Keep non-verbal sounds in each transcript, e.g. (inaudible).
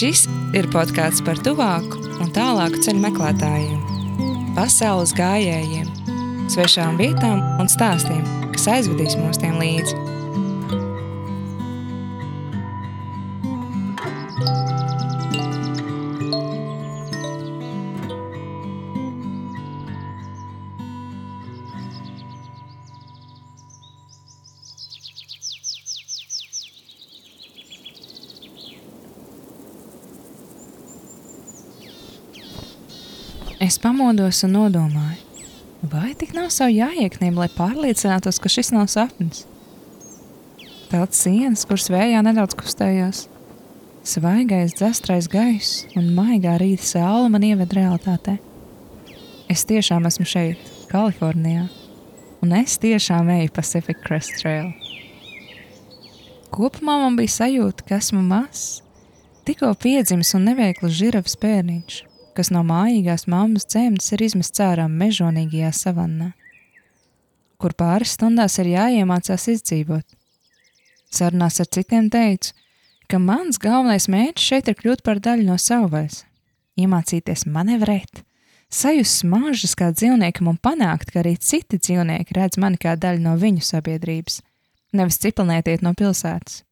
Šis ir podkāsts par tuvāku un tālāku ceļu meklētājiem, pasaules gājējiem, svešām vietām un stāstiem, kas aizvedīs mūs tiem līdzi. Es pamodos un nodomāju, vai tik nav savu jāiekniem, lai pārliecinātos, ka šis nav sapnis. Tāds sienas, kuras vējā nedaudz kustējās, svaigais, dzestrais gaiss un maigā rīta saule man ieved realitātē. Es tiešām esmu šeit, Kalifornijā, un es tiešām eju Pacific Crest Trail. Kopumā man bija sajūta, ka esmu mazs, tikko piedzimis un neveikls žirafs bērniņš kas no mājīgās mammas dzemdas ir izmests ārā mežonīgajā savannā, kur pāris stundās ir jāiemācās izdzīvot. Sarunās ar citiem teicu, ka mans galvenais mērķis šeit ir kļūt par daļu no savvaļas, iemācīties manevrēt, sajust smaržas kā dzīvniekam un panākt, ka arī citi dzīvnieki redz mani kā daļu no viņu sabiedrības, nevis cipelnētiet no pilsētas.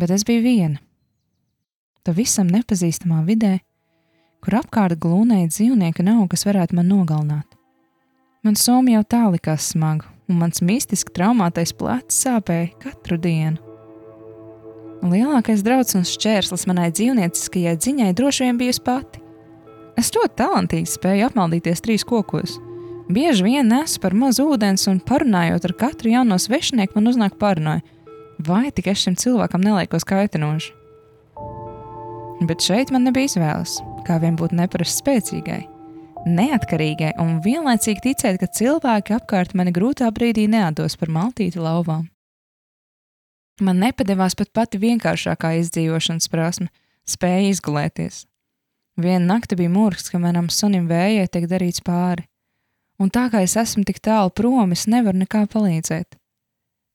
Bet es biju viena pavisam nepazīstamā vidē, kur apkārt glūnēja dzīvnieki nav, kas varētu man nogalināt. Man soma jau tā likās smaga, un mans mistiski traumātais plecs sāpēja katru dienu. Lielākais drauds un šķērslis manai dzīvnieciskajai ziņai droši vien bijusi pati. Es ļoti talantīgi spēju apmaldīties trīs kokos. Bieži vien nesu par maz ūdens, un parunājot ar katru jauno svešinieku, man uznāk paranoja, vai tik es šim cilvēkam neliekos kaitinoši. Bet šeit man nebija izvēles, kā vien būt neparasti spēcīgai, neatkarīgai un vienlaicīgi ticēt, ka cilvēki apkārt mani grūtā brīdī neatdos par maltīti lauvām. Man nepadevās pat pati vienkāršākā izdzīvošanas prasme - spēja izgulēties. Vienu nakti bija mūrs, ka manam sunim vējai tiek darīts pāri, un tā kā es esmu tik tālu prom, es nevaru nekā palīdzēt.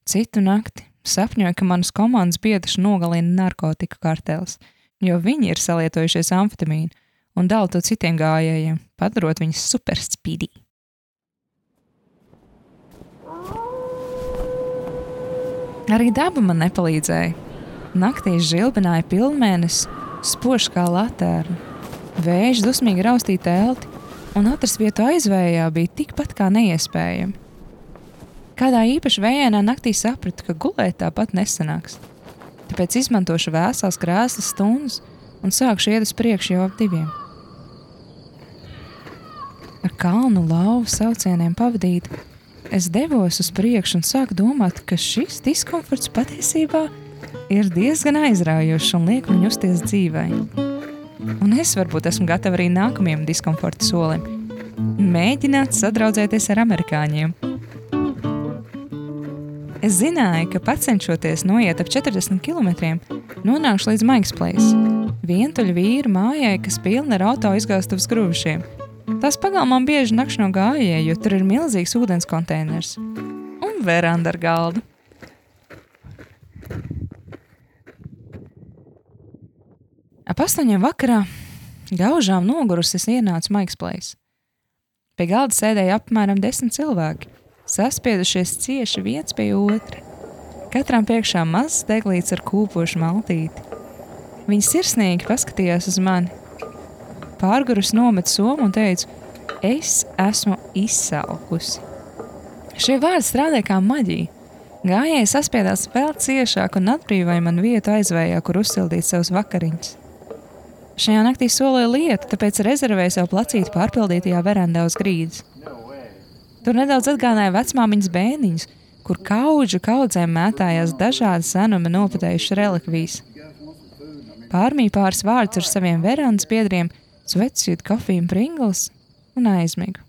Citu nakti sapņoju, ka manas komandas biedrs nogalina narkotiku kartels – jo viņi ir salietojušies amfetamīnu un dala to citiem gājējiem, padarot viņus superspīdī. Arī daba man nepalīdzēja. Naktī žilbināja pilnmēnesis, spožs kā latērna. Vējš dusmīgi raustīja telti, un atrast vietu aizvējā bija tikpat kā neiespējami. Kādā īpaši vējainā naktī sapratu, ka gulēt tāpat nesanāks. Tāpēc izmantošu vēsās krēslas stundas un sākšu iet uz priekšu jau ap diviem. Ar kalnu lauvu saucieniem pavadītu, es devos uz priekšu un sāku domāt, ka šis diskomforts patiesībā ir diezgan aizraujošs un liek man justies dzīvē. Un es varbūt esmu gatava arī nākamajam diskomforta solim - mēģināt sadraudzēties ar amerikāņiem Es zināju, ka pacenšoties noiet ap 40 km, nonākšu līdz Maiksplēs, vientuļu vīru mājai, kas pilna ar auto izgāstuves grūšiem. Tās pagalmām bieži nakšņo gājēji, jo tur ir milzīgs ūdens konteiners un veranda ar galdu. Ap astoņiem vakarā gaužām nogurusi es ienācu Maiksplēs. Pie galda sēdēja apmēram desmit cilvēki saspiedušies cieši viens pie otra. Katram priekšā mazs deglīts ar kūpošu maltīti. Viņa sirsnīgi paskatījās uz mani. Pārgurus nomet somu un teica, es esmu izsalkusi. Šie vārdi strādāja kā maģija. Gājēji saspiedās vēl ciešāk un atbrīvoja man vietu aizvējā, kur uzsildīt savus vakariņus. Šajā naktī solīja lietu, tāpēc rezervēju sev placīti pārpildītajā verandā uz grīdas. Tur nedaudz atgādināja vecmāmiņas bērniņus, kur kaudžu kaudzēm mētājās dažādi senumi noputējuši relikvijas. Pārmīja pāris vārdus ar saviem verandas biedriem, svecjūt kafiju un pringles un aizmigu.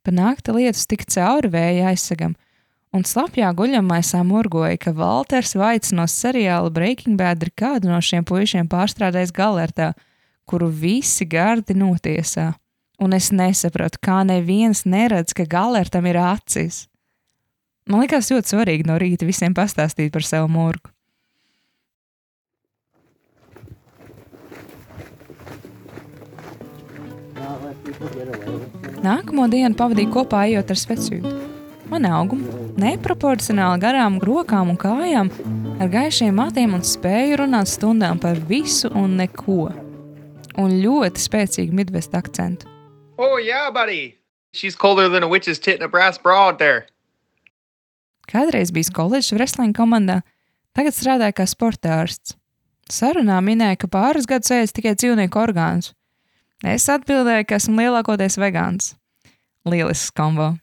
Pa nakti lietus tika cauri vēja aizsagam, un slapjā guļamaisā murgoja, ka Walters Vaits no seriāla Breaking Bad ir kādu no šiem puišiem pārstrādājis galertā, kuru visi gardi notiesā Un es nesaprotu, kā neviens neredz, ka galertam ir acis. Man liekas ļoti svarīgi no rīta visiem pastāstīt par savu murgu. Nākamo dienu pavadīju kopā ejot ar svecību. Man auguma, neproporcionāli garām rokām un kājām, ar gaišiem matiem un spēju runāt stundām par visu un neko. Un ļoti spēcīgu midvest akcentu. Oh, yeah, buddy. She's colder than a witch's tit in a brass bra out there. Kādreiz bijis koledžas wrestling komandā, tagad strādāja kā sporta ārsts. Sarunā minēja, ka pāris gadus ēdis tikai dzīvnieku orgānus. Es atbildēju, ka esmu lielākoties vegāns. Lielisks kombo.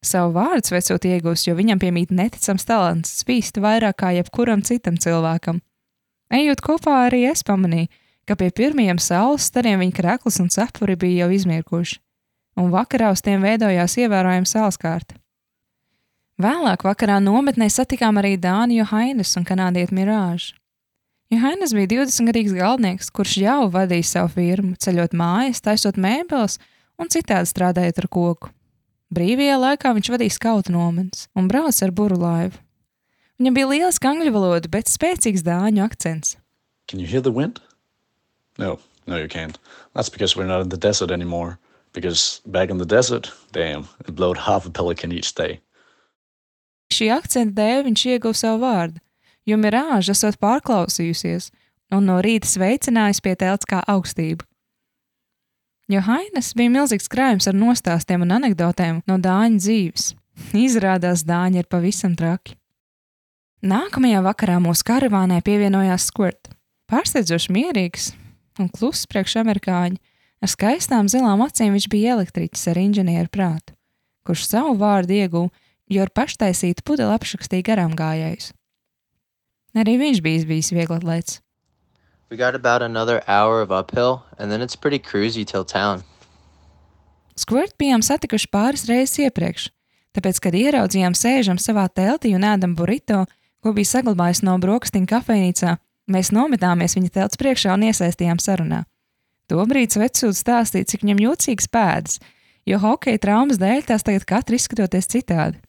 Savu vārdu svecot iegūst, jo viņam piemīt neticams talants spīst vairāk kā jebkuram citam cilvēkam. Ejot kopā, arī es pamanīju, ka pie pirmajiem saules stariem viņa krekls un cepuri bija jau izmirkuši, un vakarā uz tiem veidojās ievērojama sauleskārta. Vēlāk vakarā nometnē satikām arī Dāniju Johainas un kanādieti Mirāžu. Johainas bija 20-gadīgs galvenieks, kurš jau vadīja savu firmu, ceļot mājas, taisot mēbeles un citādi strādājot ar koku. Brīvajā laikā viņš vadīja skautu nometnes un brauca ar buru laivu. Viņam bija lieliska angļu valoda, bet spēcīgs dāņu akcents. Can you hear the wind? No, no, you can't. That's because we're not in the desert anymore. Because back in the desert, damn, it blowed half a pelican each day. Šī akcenta dēļ viņš ieguva savu vārdu, jo mirāža esot pārklausījusies un no rīta sveicinājis pie telts kā augstību. Jo Hainas bija milzīgs krājums ar nostāstiem un anekdotēm no dāņu dzīves. (laughs) Izrādās, dāņi ir pavisam traki. Nākamajā vakarā mūsu karavānē pievienojās Squirt. Pārsteidzoši mierīgs un kluss priekš amerikāņu, ar skaistām zilām acīm viņš bija elektriķis ar inženieru prātu, kurš savu vārdu ieguva jo ar paštaisītu pudeli apšakstīja garām gājējus. Arī viņš bija bijis vieglatlēts. We got about another hour of uphill, and then it's pretty cruisy till town. Skvert bijām satikuši pāris reizes iepriekš, tāpēc, kad ieraudzījām sēžam savā teltī un ēdam burrito, ko bija saglabājis no brokastiņa kafejnīcā, mēs nometāmies viņa telts priekšā un iesaistījām sarunā. Tobrīd Svetsūds stāstīja, cik viņam jocīgs pēdas, jo hokeja traumas dēļ tās tagad katra izskatoties citādi.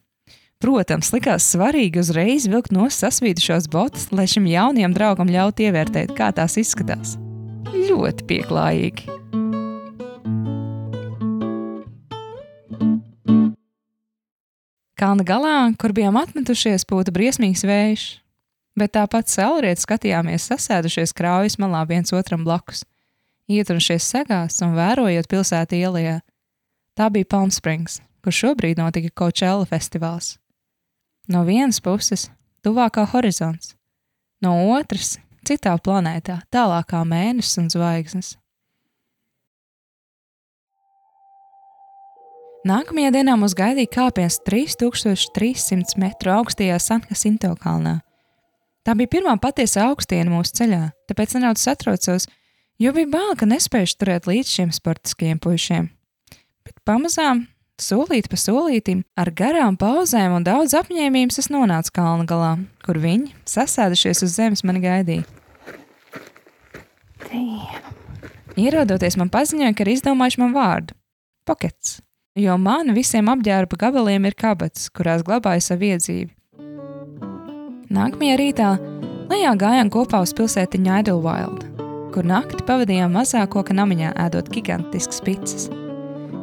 Protams, likās svarīgi uzreiz vilkt no sasvīdušās botas, lai šim jaunajam draugam ļautu ievērtēt, kā tās izskatās. Ļoti pieklājīgi. Kalna galā, kur bijām atmetušies, pūta briesmīgs vējš, bet tāpat saulriet skatījāmies sasēdušies kraujas malā viens otram blakus, ietrušies segās un vērojot pilsētu ielā. Tā bija Palm Springs, kur šobrīd notika Coachella festivāls. No vienas puses - tuvākā horizons, no otras - citā planētā, tālākā mēnesis un zvaigznes. Nākamajā dienā mums gaidīja kāpiens 3300 metru augstajā Sankasinto kalnā. Tā bija pirmā patiesa augstiena mūsu ceļā, tāpēc nedaudz satraucos, jo bija bail, ka nespēju turēt līdz šiem sportiskajiem puišiem. Bet pamazām Solīt pa solītim, ar garām pauzēm un daudz apņēmības es nonācu kalna galā, kur viņi, sasēdušies uz zemes, mani gaidīja. Ierodoties, man paziņoja, ka ir izdomājuši man vārdu - pokets, jo man visiem apģērba gabaliem ir kabatas, kurās glabāju savu iedzīvi. Nākamajā rītā lejā gājām kopā uz pilsētiņu Idlewild, kur nakti pavadījām mazā koka namiņā ēdot gigantiskas pizzas.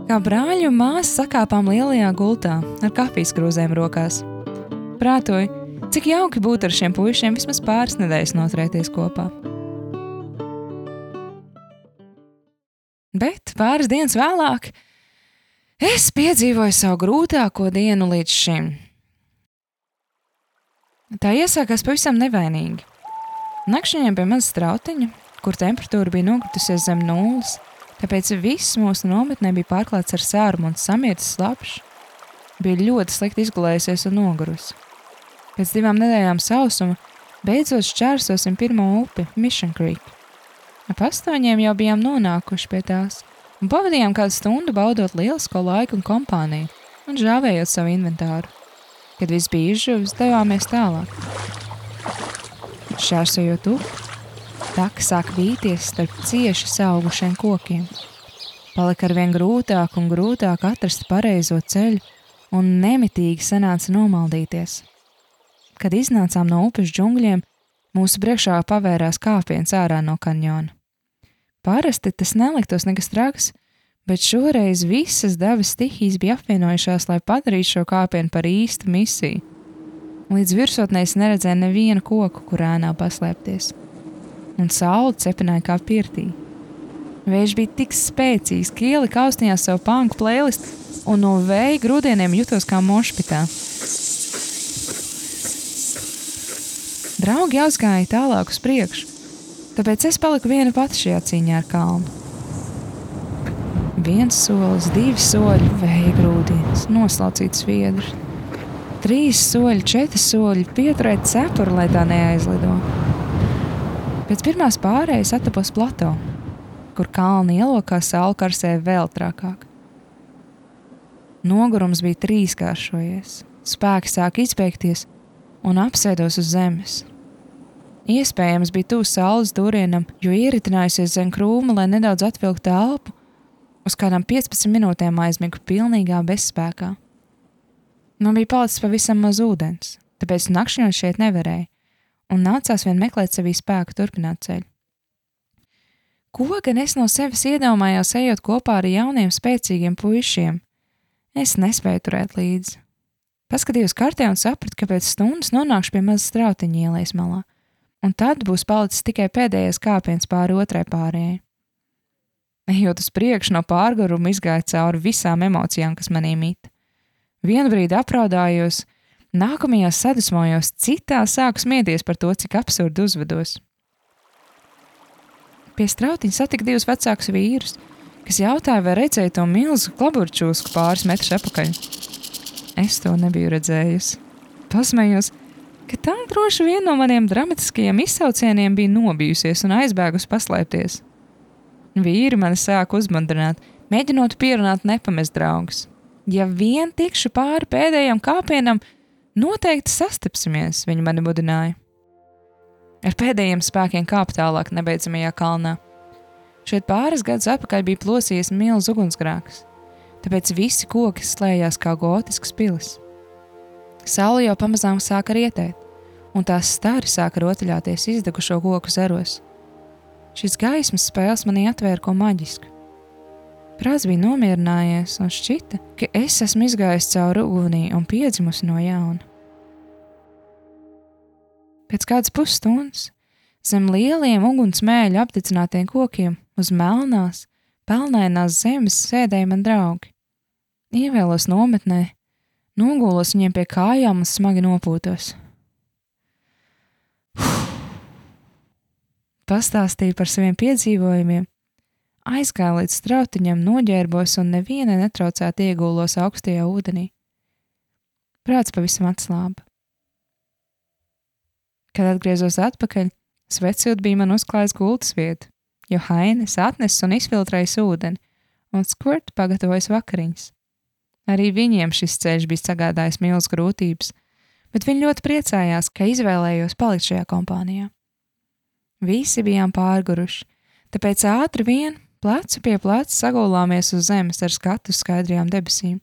Kā brāļi un māsas sakāpām lielajā gultā ar kafijas krūzēm rokās. Prātoju, cik jauki būtu ar šiem puišiem vismaz pāris nedēļas noturēties kopā. Bet pāris dienas vēlāk es piedzīvoju savu grūtāko dienu līdz šim. Tā iesākās pavisam nevainīgi. Nakšņiem pie maza strautiņa, kur temperatūra bija nokritusies zem nulles, Tāpēc viss mūsu nometnē bija pārklāts ar sērumu un samietis slapjš. Bija ļoti slikti izgulējusies un nogurusi. Pēc divām nedēļām sausuma beidzot šķērsosim pirmo upi, Mission Creek. Ap astoņiem jau bijām nonākuši pie tās un pavadījām kādu stundu baudot lielisko laiku un kompāniju un žāvējot savu inventāru. Kad viss bija izžuvis, devāmies tālāk. Šķērsojot upi, Taka sāk vīties starp cieši augušiem kokiem. Palika ar vien grūtāk un grūtāk atrast pareizo ceļu, un nemitīgi sanāca nomaldīties. Kad iznācām no upes džungļiem, mūsu priekšā pavērās kāpiens ārā no kanjona. Parasti tas neliktos nekas traks, bet šoreiz visas dabas stihijas bija apvienojušās, lai padarītu šo kāpienu par īstu misiju. Līdz virsotnē es neredzēju nevienu koku, kur ēnā paslēpties, un saule cepināja kā pirtī. Vējš bija tik spēcīgs, ka ielika austiņās savu pāngu plēlistu, un no vēja grūdieniem jutos kā mošpitā. Draugi aizgāja tālāk uz priekšu, tāpēc es paliku viena pati šajā cīņā ar kalnu. Viens solis, divi soļi, vēja grūdienis, noslaucīts viedrs. Trīs soļi, četri soļi, pieturēt cepuri, lai tā neaizlido. Pēc pirmās pārējas atapos plato kur kalni ielokā saule karsē vēl trakāk. Nogurums bija trīskāršojies, spēki sāk izbeigties un apsēdos uz zemes. Iespējams, bija tuvu saules dūrienam, jo ieritinājusies zem krūma, lai nedaudz atvilktu elpu, uz kādām 15 minūtēm aizmigu pilnīgā bezspēkā. Man bija palicis pavisam maz ūdens, tāpēc nakšņot šeit nevarēja, un nācās vien meklēt sevī spēku turpināt ceļu. Ko gan es no sevis iedomājos, ejot kopā ar jauniem, spēcīgiem puišiem? Es nespēju turēt līdzi. Paskatījos kartē un sapratu, ka pēc stundas nonākšu pie mazas strautiņa ielas malā, un tad būs palicis tikai pēdējais kāpiens pāri otrai pārējai. Ejot uz priekšu no pārgājuma, izgāju cauri visām emocijām, kas manī mīt. Vienu brīdi apraudājos, nākamajā sadusmojos, citā sāku smieties par to, cik absurdi uzvedos. Pie strautiņa satika divus vecākus vīrus, kas jautāja, vai redzēja to milzu klaburčūsku pāris metrus atpakaļ. Es to nebiju redzējusi. Pasmējos, ka tā droši vien no maniem dramatiskajiem izsaucieniem bija nobijusies un aizbēgusi paslēpties. Vīri mani sāka uzmundrināt, mēģinot pierunāt nepamest draugus. Ja vien tikšu pāri pēdējam kāpienam, noteikti sastapsimies, viņi mani mudināja. Ar pēdējiem spēkiem kāpt tālāk nebeidzamajā kalnā. Šeit pāris gadus atpakaļ bija plosījies milzīgs ugunsgrēks, tāpēc visi koki slēdzās kā gotisks pilis. Saule jau pamazām sāka rietēt, un tās stari sāka rotaļāties izdegušo koku zeros. Šis gaismas spēles manī atvēra ko maģisku. Prāts bija nomierinājies, un šķita, ka es esmu izgājis cauri ugunī un piedzimusi no jauna. Pēc kādas pusstundas zem lieliem ugunsmēļu apdedzinātiem kokiem uz melnās, pelnainās zemes sēdēja man draugi. Ievēlos nometnē, nogulos viņiem pie kājām un smagi nopūtos. Pastāstīju par saviem piedzīvojumiem, aizgāju līdz strautiņam, noģērbos un neviena netraucēti iegulos augstajā ūdenī. Prāts pavisam atslāba. Kad atgriezos atpakaļ, svecīt bija man uzklājis gultas vietu, jo Hainis atnesis un izfiltrējis ūdeni, un skurt pagatavojis vakariņas. Arī viņiem šis ceļš bija sagādājis milzīgas grūtības, bet viņi ļoti priecājās, ka izvēlējos palikt šajā kompānijā. Visi bijām pārguruši, tāpēc ātri vien plecu pie pleca sagulāmies uz zemes ar skatu skaidrajām debesīm.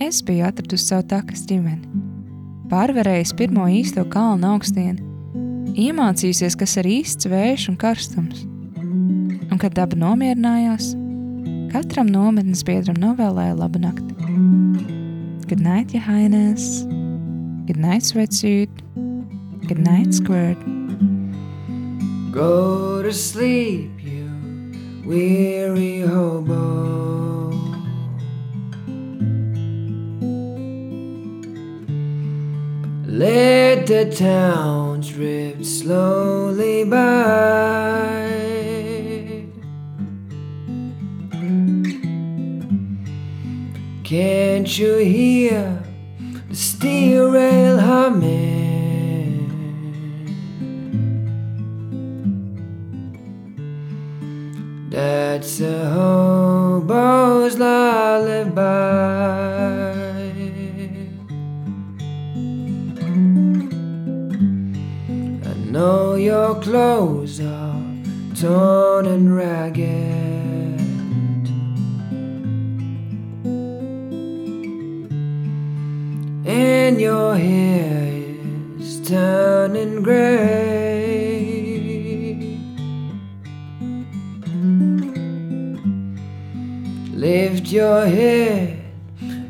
Es biju atradusi savu takas ģimeni pārvarējis pirmo īsto kalnu augstienu, iemācījusies, kas ir īsts vējš un karstums. Un, kad daba nomierinājās, katram nometnes biedram novēlēja labu nakti. Good night, ja hainēs, good night, sweatsuit, good night, squirt. Go to sleep, you weary hobo. Let the town drift slowly by. Can't you hear the steel rail humming? It's a hobo's lullaby. I know your clothes are torn and ragged. And your hair is turning gray. Lift your head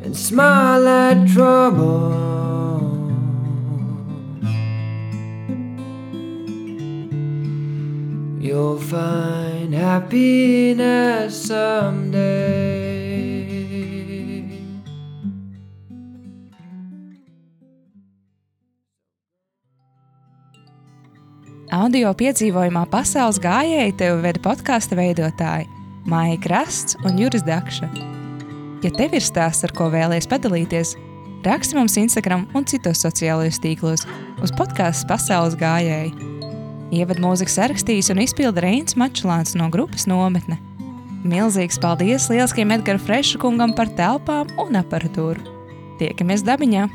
and smile at trouble. You'll find happiness someday. Audio piedzīvojumā pasaules gājēji tev veda podkāstu veidotāji Māja Krasts un Juris Dakša. Ja tev ir stāsts, ar ko vēlaties padalīties, raksti mums Instagram un citos sociālajos tīklos uz podkāstu pasaules gājēji. Ievadu mūzikas sarakstījis un izpilda Reins Mačulāns no grupas nometne. Milzīgs paldies lieliskiem Edgara Freša kungam par telpām un aparatūru. Tiekamies dabiņā!